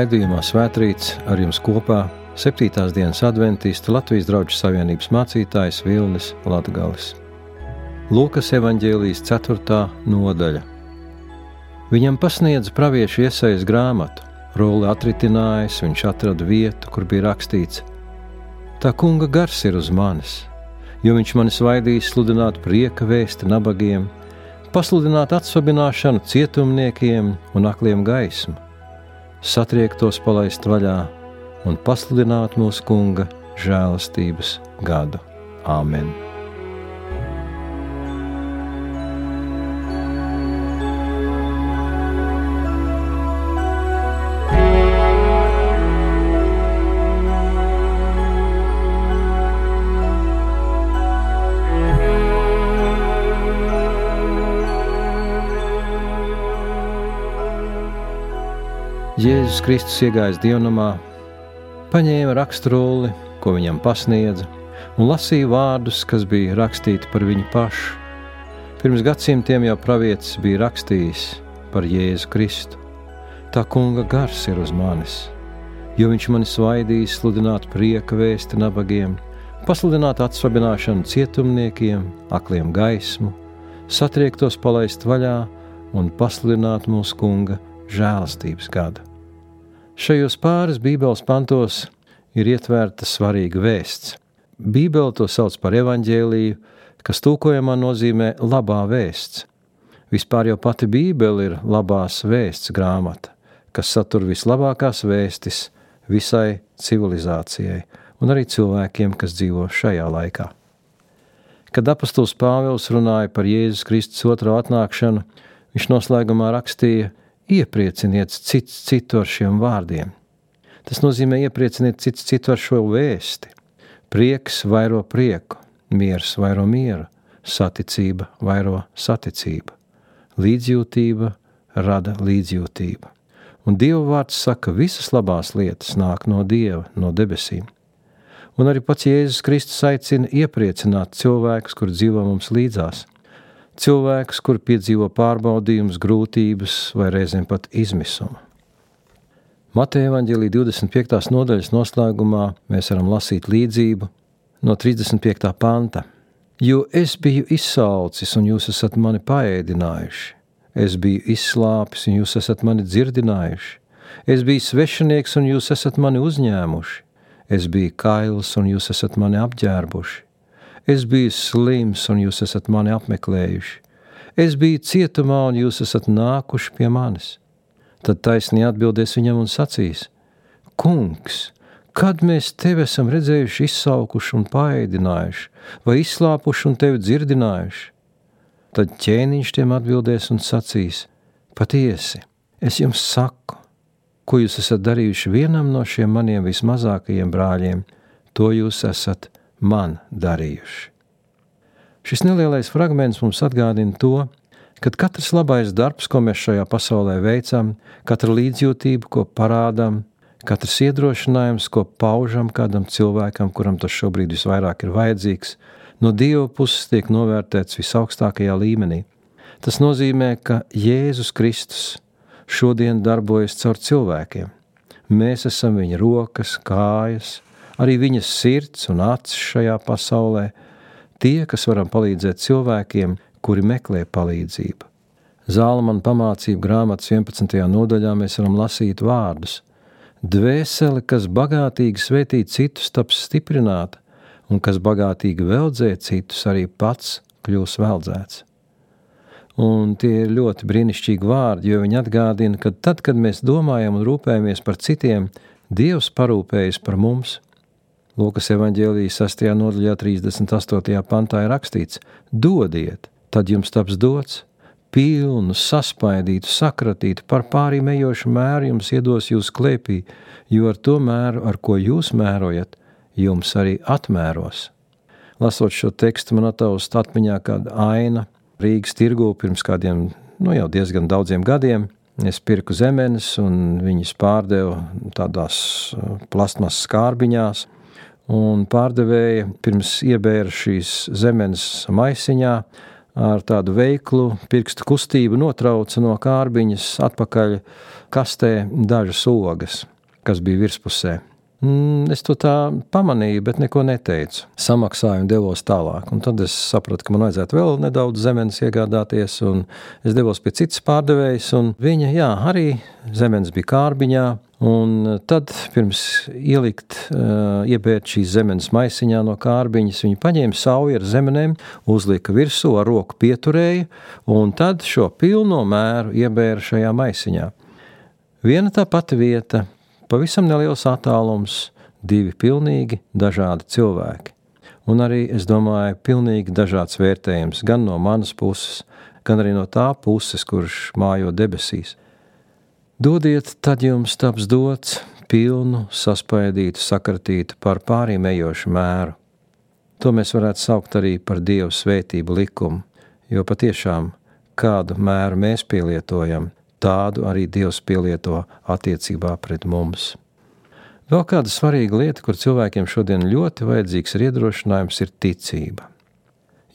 Raidījumā Svētrīts ar jums kopā 7. dienas adventista Latvijas draugu savienības mācītājs Vilnis Latgalis. Lūkas evanģēlijas 4. nodaļa. Viņam pasniedz praviešu iesaistas grāmatu, roli atritinājis, viņš atrada vietu, kur bija rakstīts: Tā kunga gars ir uz manis, jo viņš mani svaidīs sludināt prieka vēsti nabagiem, pasludināt atsvabināšanu cietumniekiem un akliem gaismu, satriektos palaist vaļā un pasludināt mūsu kunga žēlastības gadu. Āmen! Jēzus Kristus iegājis dievnamā, paņēma raksturuli, ko viņam pasniedza, un lasīja vārdus, kas bija rakstīti par viņu pašu. Pirms gadsimtiem jau pravietis bija rakstījis par Jēzu Kristu. Tā kunga gars ir uz manis, jo viņš mani svaidīs sludināt prieka vēsti nabagiem, pasludināt atsvabināšanu cietumniekiem, akliem gaismu, satriektos palaist vaļā un pasludināt mūsu kunga žēlastības gadu. Šajos pāris Bībeles pantos ir ietverta svarīga vēsts. Bībele to sauc par evaņģēlīju, kas tūkojamā nozīmē labā vēsts. Vispār jau pati Bībele ir labās vēsts grāmata, kas satur vislabākās vēstis visai civilizācijai un arī cilvēkiem, kas dzīvo šajā laikā. Kad apustulis Pāvils runāja par Jēzus Kristus otro atnākšanu, viņš noslēgumā rakstīja, ieprieciniet cits citu ar šiem vārdiem. Tas nozīmē ieprieciniet cits citu ar šo vēsti. Prieks vairo prieku, miers vairo mieru, saticība vairo saticību, līdzjūtība rada līdzjūtību. Un Dieva vārds saka, visas labās lietas nāk no Dieva, no debesīm. Un arī pats Jēzus Kristus aicina iepriecināt cilvēkus, kur dzīvo mums līdzās – cilvēkus, kur piedzīvo pārbaudījumus, grūtības vai reizēm pat izmisumu. Mateja Vāģelī 25. nodaļas noslēgumā mēs varam lasīt līdzību no 35. panta. Jo es biju izsalcis, un jūs esat mani paēdinājuši, es biju izslāpis, un jūs esat mani dzirdinājuši, es biju svešinieks, un jūs esat mani uzņēmuši, es biju kails, un jūs esat mani apģērbuši Es biju slims, un jūs esat mani apmeklējuši. Es biju cietumā, un jūs esat nākuši pie manis. Tad taisnīgi atbildēs viņam un sacīs: Kungs, kad mēs tevi esam redzējuši, izsaukuši un paēdinājuši, vai izslāpuši un tevi dzirdinājuši? Tad ķēniņš tiem atbildēs un sacīs: Patiesi, es jums saku, ko jūs esat darījuši vienam no šiem maniem vismazākajiem brāļiem, to jūs esat man darījuši. Šis nelielais fragments mums atgādina to, ka katrs labais darbs, ko mēs šajā pasaulē veicam, katra līdzjūtība, ko parādām, katrs iedrošinājums, ko paužam kādam cilvēkam, kuram tas šobrīd visvairāk ir vajadzīgs, no Dieva puses tiek novērtēts visaugstākajā līmenī. Tas nozīmē, ka Jēzus Kristus šodien darbojas caur cilvēkiem. Mēs esam viņa rokas, kājas, arī viņas sirds un acis šajā pasaulē, tie, kas varam palīdzēt cilvēkiem, kuri meklē palīdzību. Zālamana pamācību grāmatas 11. nodaļā mēs varam lasīt vārdus: Dvēseli, kas bagātīgi svētī citus, taps stiprināta, un kas bagātīgi veldzē citus, arī pats kļūs veldzēts. Un tie ir ļoti brīnišķīgi vārdi, jo viņi atgādina, ka tad, kad mēs domājam un rūpējamies par citiem, Dievs parūpējas par mums. Lūkas evanģēlijas 6. nodaļā, 38. pantā ir rakstīts: Dodiet, tad jums taps dots, pilnu, saspaidītu, sakratītu, par pārī ejošu mēru jums iedos jūs klēpī, jo ar to mēru, ar ko jūs mērojat, jums arī atmēros. Lasot šo tekstu, man attaust atmiņā kāda aina Rīgas tirgū pirms kādiem, nu jau diezgan daudziem gadiem. Es pirku zemenes, un viņas pārdevu tādās uh, plastmasas skārbiņās un pārdevēja pirms iebēra šīs zemes maisiņā, ar tādu veiklu pirkstu kustību notrauca no kārbiņas atpakaļ kastē dažas ogas, kas bija virspusē. Mm, es to tā pamanīju, bet neko neteicu. Samaksāju un devos tālāk. Un tad es sapratu, ka man vajadzētu vēl nedaudz zemes iegādāties, un es devos pie citas pārdevējas. Viņa, jā, arī zemes bija kārbiņā. Un tad, pirms ielikt, uh, iebērt šīs zemes maisiņā no kārbiņas, viņa paņēma sauju ar zemenēm, uzlika virsū, ar roku pieturēja, un tad šo pilno mēru iebēra šajā maisiņā. Viena tā pati vieta, pavisam neliels attālums, divi pilnīgi dažādi cilvēki. Un arī, es domāju, pilnīgi dažāds vērtējums gan no manas puses, gan arī no tā puses, kurš mājo debesīs. Dodiet, tad jums taps dots pilnu, saspaidītu, sakratītu par pāriem ejošu mēru. To mēs varētu saukt arī par Dieva svētību likumu, jo patiešām kādu mēru mēs pielietojam, tādu arī Dievs pielieto attiecībā pret mums. Vēl kāda svarīga lieta, kur cilvēkiem šodien ļoti vajadzīgs ir iedrošinājums, ir ticība.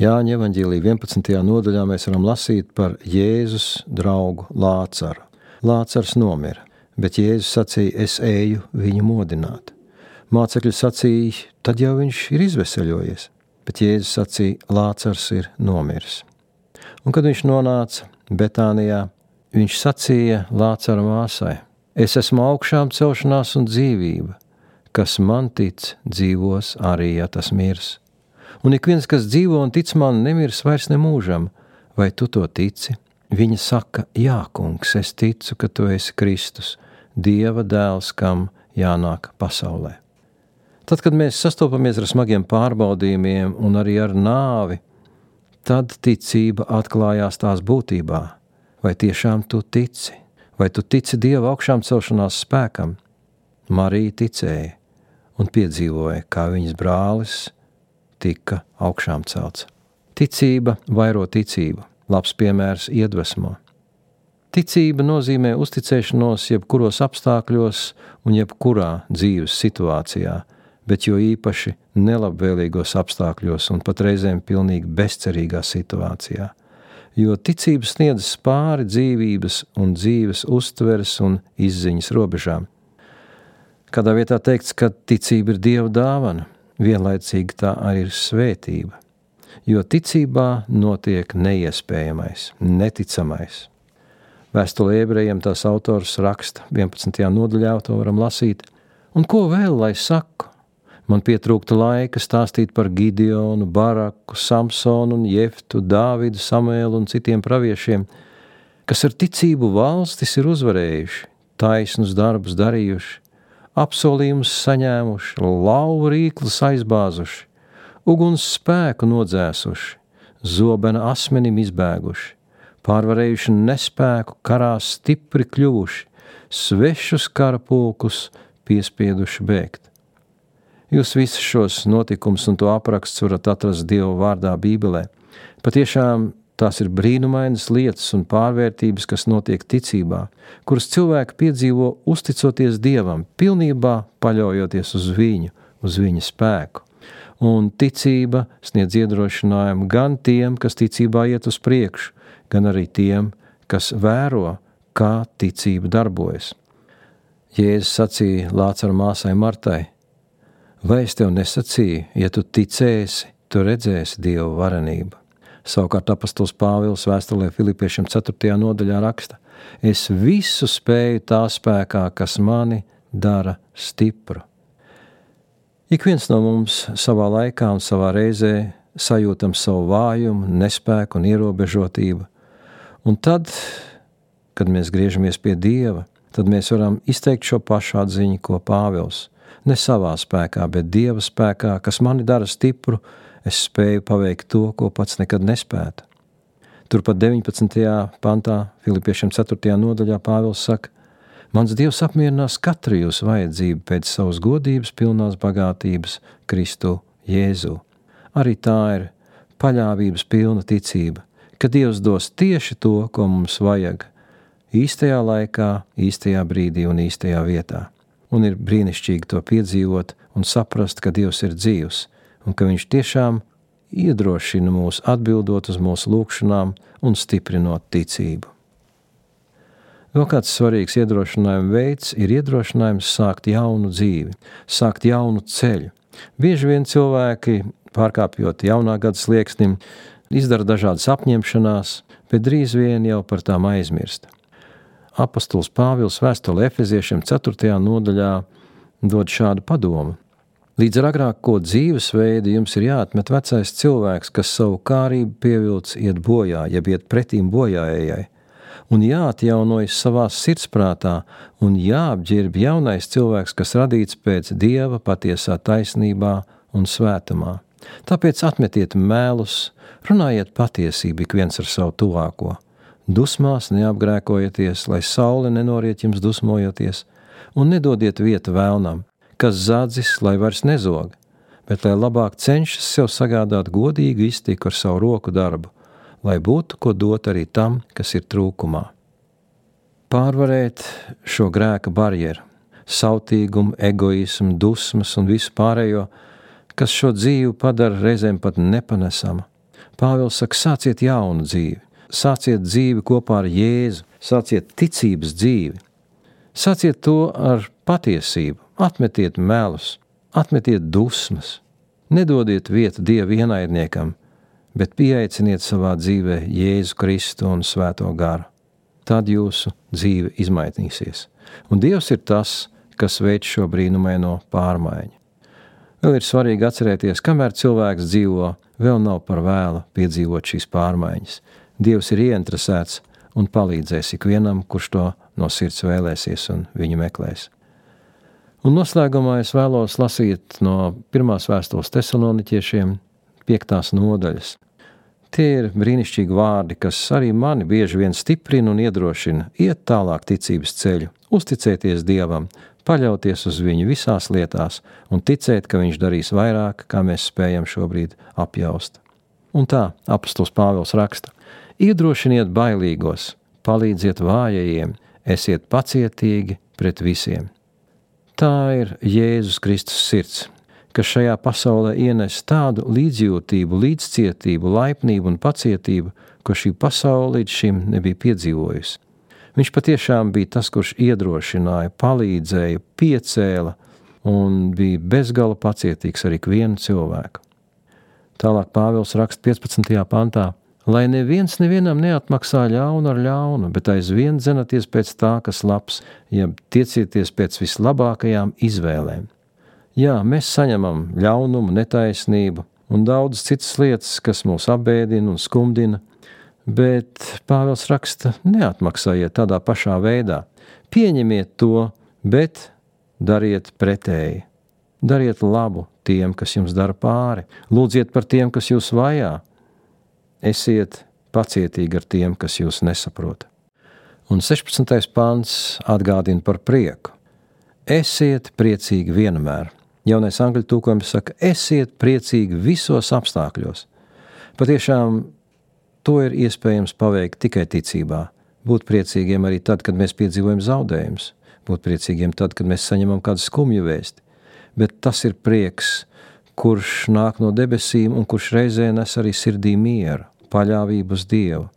Jāņa evanģīlī 11. nodaļā mēs varam lasīt par Jēzus draugu Lācaru. Lācars nomira, bet Jēzus sacīja, es eju viņu modināt. Mācekļi sacīja, tad jau viņš ir izveseļojies, bet Jēzus sacīja, Lācars ir nomiris. Un kad viņš nonāca Betānijā, viņš sacīja Lācara māsai: Es esmu augšām celšanās un dzīvība, kas man tic, dzīvos arī, ja tas mirs. Un ik viens, kas dzīvo un tic man, nemirs vairs nemūžam, vai tu to tici? Viņa saka, Jā, kungs, es ticu, ka tu esi Kristus, Dieva dēls, kam jānāk pasaulē. Tad, kad mēs sastopamies ar smagiem pārbaudījumiem un arī ar nāvi, tad ticība atklājās tās būtībā vai tiešām tu tici, vai tu tici Dieva augšām celšanās spēkam? Marija ticēja un piedzīvoja, kā viņas brālis tika augšām celts. Ticība vairo ticību, labs piemērs iedvesmo. Ticība nozīmē uzticēšanos jebkuros apstākļos un jebkurā dzīves situācijā, bet jo īpaši nelabvēlīgos apstākļos un pat reizēm pilnīgi bezcerīgā situācijā jo ticība sniedz pāri dzīvības un dzīves uztveres un izziņas robežām. Kādā vietā teikts, ka ticība ir dieva dāvana, vienlaicīgi tā arī ir svētība, jo ticībā notiek neiespējamais, neticamais. Vēstulē ebrejiem tās autors raksta 11. nodaļā, to varam lasīt, un ko vēl lai saku? Man pietrūkta laika stāstīt par Gideonu, Baraku, Samsonu, Jeftu, Dāvidu, Samuēlu un citiem praviešiem, kas ar ticību valstis ir uzvarējuši, taisnus darbus darījuši, apsolījumus saņēmuši, lauvu rīklus aizbāzuši, uguns spēku nodzēsuši, zobena asmenim izbēguši, pārvarējuši nespēku, karā stipri kļuvuši, svešus karapulkus piespieduši bēgt. Jūs visus šos notikumus un to apraksts varat atrast Dieva vārdā Bībelē. Patiešām tās ir brīnumainas lietas un pārvērtības, kas notiek ticībā, kuras cilvēki piedzīvo uzticoties Dievam, pilnībā paļaujoties uz viņu, uz viņa spēku. Un ticība sniedz iedrošinājumu gan tiem, kas ticībā iet uz priekšu, gan arī tiem, kas vēro, kā ticība darbojas. Jēzus sacīja Lācara māsai Martai: Vai es tev nesacīju, ja tu ticēsi, tu redzēsi Dieva varenību? Savukārt apastuls Pāvils vēstulē Filipiešiem 4. nodaļā raksta: Es visu spēju tā spēkā, kas mani dara stipru. Ik viens no mums savā laikā un savā reizē sajūtam savu vājumu, nespēku un ierobežotību, un tad, kad mēs griežamies pie Dieva, tad mēs varam izteikt šo pašu atziņu, ko Pāvils ne savā spēkā, bet Dieva spēkā, kas mani dara stipru, es spēju paveikt to, ko pats nekad nespētu. Turpat 19. pantā, Filipiešiem 4. nodaļā Pāvils saka: Mans Dievs apmierinās katru jūsu vajadzību pēc savas godības, pilnās bagātības, Kristu Jēzu. Arī tā ir paļāvības pilna ticība, ka Dievs dos tieši to, ko mums vajag, īstajā laikā, īstajā brīdī un īstajā vietā un ir brīnišķīgi to piedzīvot un saprast, ka Dievs ir dzīvs un ka Viņš tiešām iedrošina mūs atbildot uz mūsu lūgšanām un stiprinot ticību. Vēl kāds svarīgs iedrošinājuma veids ir iedrošinājums sākt jaunu dzīvi, sākt jaunu ceļu. Bieži vien cilvēki, pārkāpjot jaunā gada slieksnim, izdara dažādas apņemšanās, bet drīz vien jau par tām aizmirst. Apostols Pāvils vēstulē Efeziešiem 4. nodaļā dod šādu padomu. Līdz ar agrāko dzīvesveidu jums ir jāatmet vecais cilvēks, kas savu kārību pievilcis iet bojā, jeb iet pretīm bojājai, un jāatjaunojas savā sirdsprātā, un jāapģērb jaunais cilvēks, kas radīts pēc dieva patiesā taisnībā un svētumā. Tāpēc atmetiet mēlus, runājiet patiesību ik viens ar savu tuvāko. Dusmās neapgrēkojieties, lai saule nenoriet jums dusmojoties, un nedodiet vietu vēlnam, kas zadzis, lai vairs nezog, bet lai labāk cenšas sev sagādāt godīgu iztiku ar savu roku darbu lai būtu ko dot arī tam, kas ir trūkumā. Pārvarēt šo grēka barjeru, sautīgumu, egoismu, dusmas un visu pārējo, kas šo dzīvi padara reizēm pat nepanesamu. Pāvils saka, sāciet jaunu dzīvi, sāciet dzīvi kopā ar Jēzu, sāciet ticības dzīvi, sāciet to ar patiesību, atmetiet melus, atmetiet dusmas, nedodiet vietu Dieva ienaidniekam, bet pieaiciniet savā dzīvē Jēzu Kristu un Svēto garu. Tad jūsu dzīve izmainīsies. Un Dievs ir tas, kas veic šo brīnumaino pārmaiņu. Vēl ir svarīgi atcerēties, kamēr cilvēks dzīvo, vēl nav par vēlu piedzīvot šīs pārmaiņas. Dievs ir ieinteresēts un palīdzēs ikvienam, kurš to no sirds vēlēsies un viņu meklēs. Un noslēgumā es vēlos lasīt no pirmās vēstules tesaloniķiešiem, piektās nodaļas. Tie ir brīnišķīgi vārdi, kas arī mani bieži vien stiprina un iedrošina iet tālāk ticības ceļu, uzticēties Dievam, paļauties uz viņu visās lietās un ticēt, ka viņš darīs vairāk, kā mēs spējam šobrīd apjaust. Un tā apustulis Pāvils raksta: Iedrošiniet bailīgos, palīdziet vājajiem, esiet pacietīgi pret visiem. Tā ir Jēzus Kristus sirds, kas šajā pasaulē ienes tādu līdzjūtību, līdzcietību, laipnību un pacietību, ko šī pasaule līdz šim nebija piedzīvojusi. Viņš patiešām bija tas, kurš iedrošināja, palīdzēja, piecēla un bija bezgala pacietīgs ar ikvienu cilvēku. Tālāk Pāvils raksta 15. pantā, lai neviens nevienam neatmaksā ļaunu ar ļaunu, bet aizvien dzenaties pēc tā, kas labs, ja tiecieties pēc vislabākajām izvēlēm. Jā, mēs saņemam ļaunumu, netaisnību un daudzas citas lietas, kas mūs apbēdina un skumdina, bet Pāvils raksta, neatmaksājiet tādā pašā veidā. Pieņemiet to, bet dariet pretēji. Dariet labu tiem, kas jums dara pāri, lūdziet par tiem, kas jūs vajā. Esiet pacietīgi ar tiem, kas jūs nesaprot. Un 16. pāns atgādina par prieku. Esiet priecīgi vienmēr Jaunais angļu tūkojums saka, esiet priecīgi visos apstākļos. Patiešām to ir iespējams paveikt tikai ticībā. Būt priecīgiem arī tad, kad mēs piedzīvojam zaudējumus, būt priecīgiem tad, kad mēs saņemam kādu skumju vēsti. Bet tas ir prieks, kurš nāk no debesīm un kurš reizē nes arī sirdī mieru, paļāvību uz Dievu.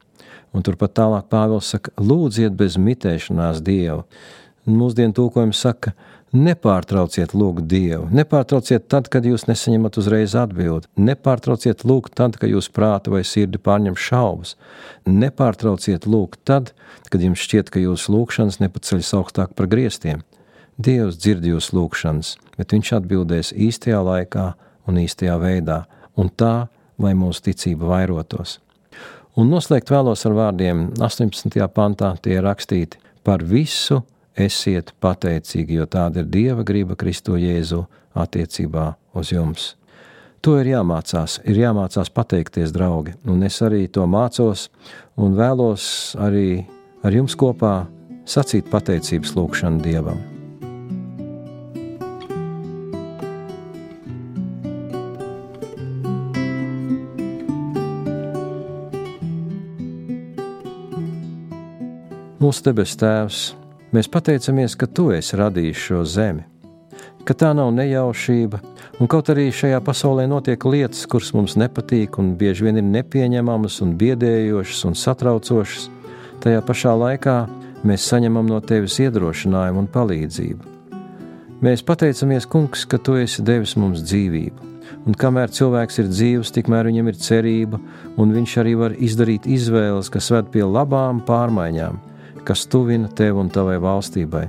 Un turpat tālāk Pāvils saka, lūdziet bez mitēšanās Dievu. Mūsdienu tūkojums saka, Nepārtrauciet lūgt Dievu, nepārtrauciet tad, kad jūs nesaņemat uzreiz atbildi, nepārtrauciet lūgt tad, kad jūs prāta vai sirdi pārņem šaubas, nepārtrauciet lūgt tad, kad jums šķiet, ka jūsu lūgšanas nepaceļas augstāk par griestiem. Dievs dzird jūsu lūgšanas, bet Viņš atbildēs īstajā laikā un īstajā veidā, un tā, lai mūsu ticība vairotos. Un noslēgt vēlos ar vārdiem 18. pantā tie rakstīti par visu esiet pateicīgi, jo tāda ir Dieva griba Kristo Jēzu attiecībā uz jums. To ir jāmācās, ir jāmācās pateikties, draugi, un es arī to mācos un vēlos arī ar jums kopā sacīt pateicības lūgšanu Dievam. Mūsu debes Tēvs, Mēs pateicamies, ka Tu esi radījis šo zemi. ka tā nav nejaušība, un kaut arī šajā pasaulē notiek lietas, kuras mums nepatīk un bieži vien ir nepieņemamas un biedējošas un satraucošas, tajā pašā laikā mēs saņemam no tevis iedrošinājumu un palīdzību. Mēs pateicamies, Kungs, ka tu esi devis mums dzīvību, un kamēr cilvēks ir dzīvs, tikmēr viņam ir cerība, un viņš arī var izdarīt izvēles, kas ved pie labām pārmaiņām, kas tuvina tev un tavai valstībai.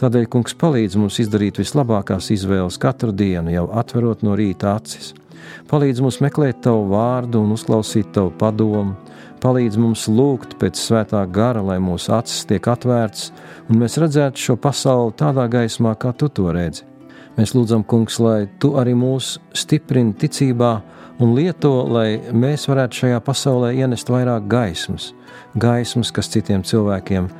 Tādēļ, kungs, palīdz mums izdarīt vislabākās izvēles katru dienu, jau atverot no rīta acis. Palīdz mums meklēt tavu vārdu un uzklausīt tavu padomu. Palīdz mums lūgt pēc svētā gara, lai mūsu acis tiek atvērtas un mēs redzētu šo pasauli tādā gaismā, kā tu to redzi. Mēs lūdzam, kungs, lai tu arī mūs stiprini ticībā un lieto, lai mēs varētu šajā pasaulē ienest vairāk gaismas, gaismas, kas citiem cilvēkiem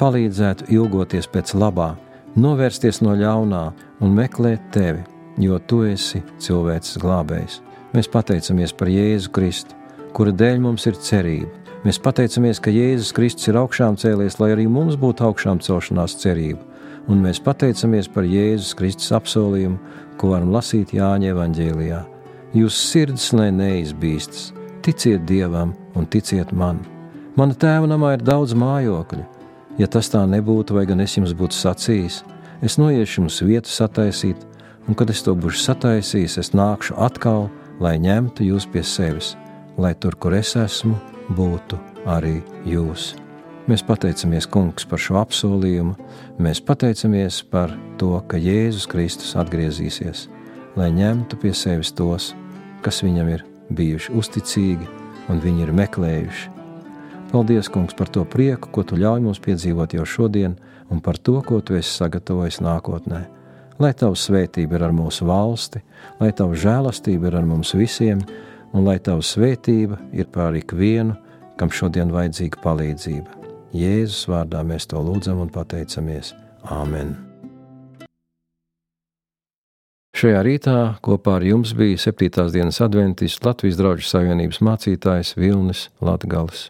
palīdzētu ilgoties pēc labā, novērsties no ļaunā un meklēt tevi, jo tu esi cilvēks glābējs. Mēs pateicamies par Jēzu Kristu, kura dēļ mums ir cerība. Mēs pateicamies, ka Jēzus Kristus ir augšām cēlies, lai arī mums būtu augšām celšanās cerība. Un mēs pateicamies par Jēzus Kristus apsolījumu, ko varam lasīt Jāņa evanģēlijā. Jūsu sirds lai neizbīstas, ticiet Dievam un ticiet man. Mana tēva namā ir daudz mājokļu, Ja tas tā nebūtu, vai gan es jums būtu sacījis, es noiešu jums vietu sataisīt, un kad es to būšu sataisījis, es nākšu atkal, lai ņemtu jūs pie sevis, lai tur, kur es esmu, būtu arī jūs. Mēs pateicamies, Kungs, par šo apsolījumu. Mēs pateicamies par to, ka Jēzus Kristus atgriezīsies, lai ņemtu pie sevis tos, kas viņam ir bijuši uzticīgi un viņi ir meklējuši Paldies, Kungs, par to prieku, ko Tu ļauj mums piedzīvot jau šodien, un par to, ko Tu esi sagatavojis nākotnē. Lai Tava svētība ir ar mūsu valsti, lai Tava žēlastība ir ar mums visiem, un lai Tava svētība ir pār ikvienu, kam šodien vajadzīga palīdzība. Jēzus vārdā mēs to lūdzam un pateicamies. Āmen! Šajā rītā kopā ar jums bija 7. dienas adventists Latvijas draugu savienības mācītājs Vilnis Latgals.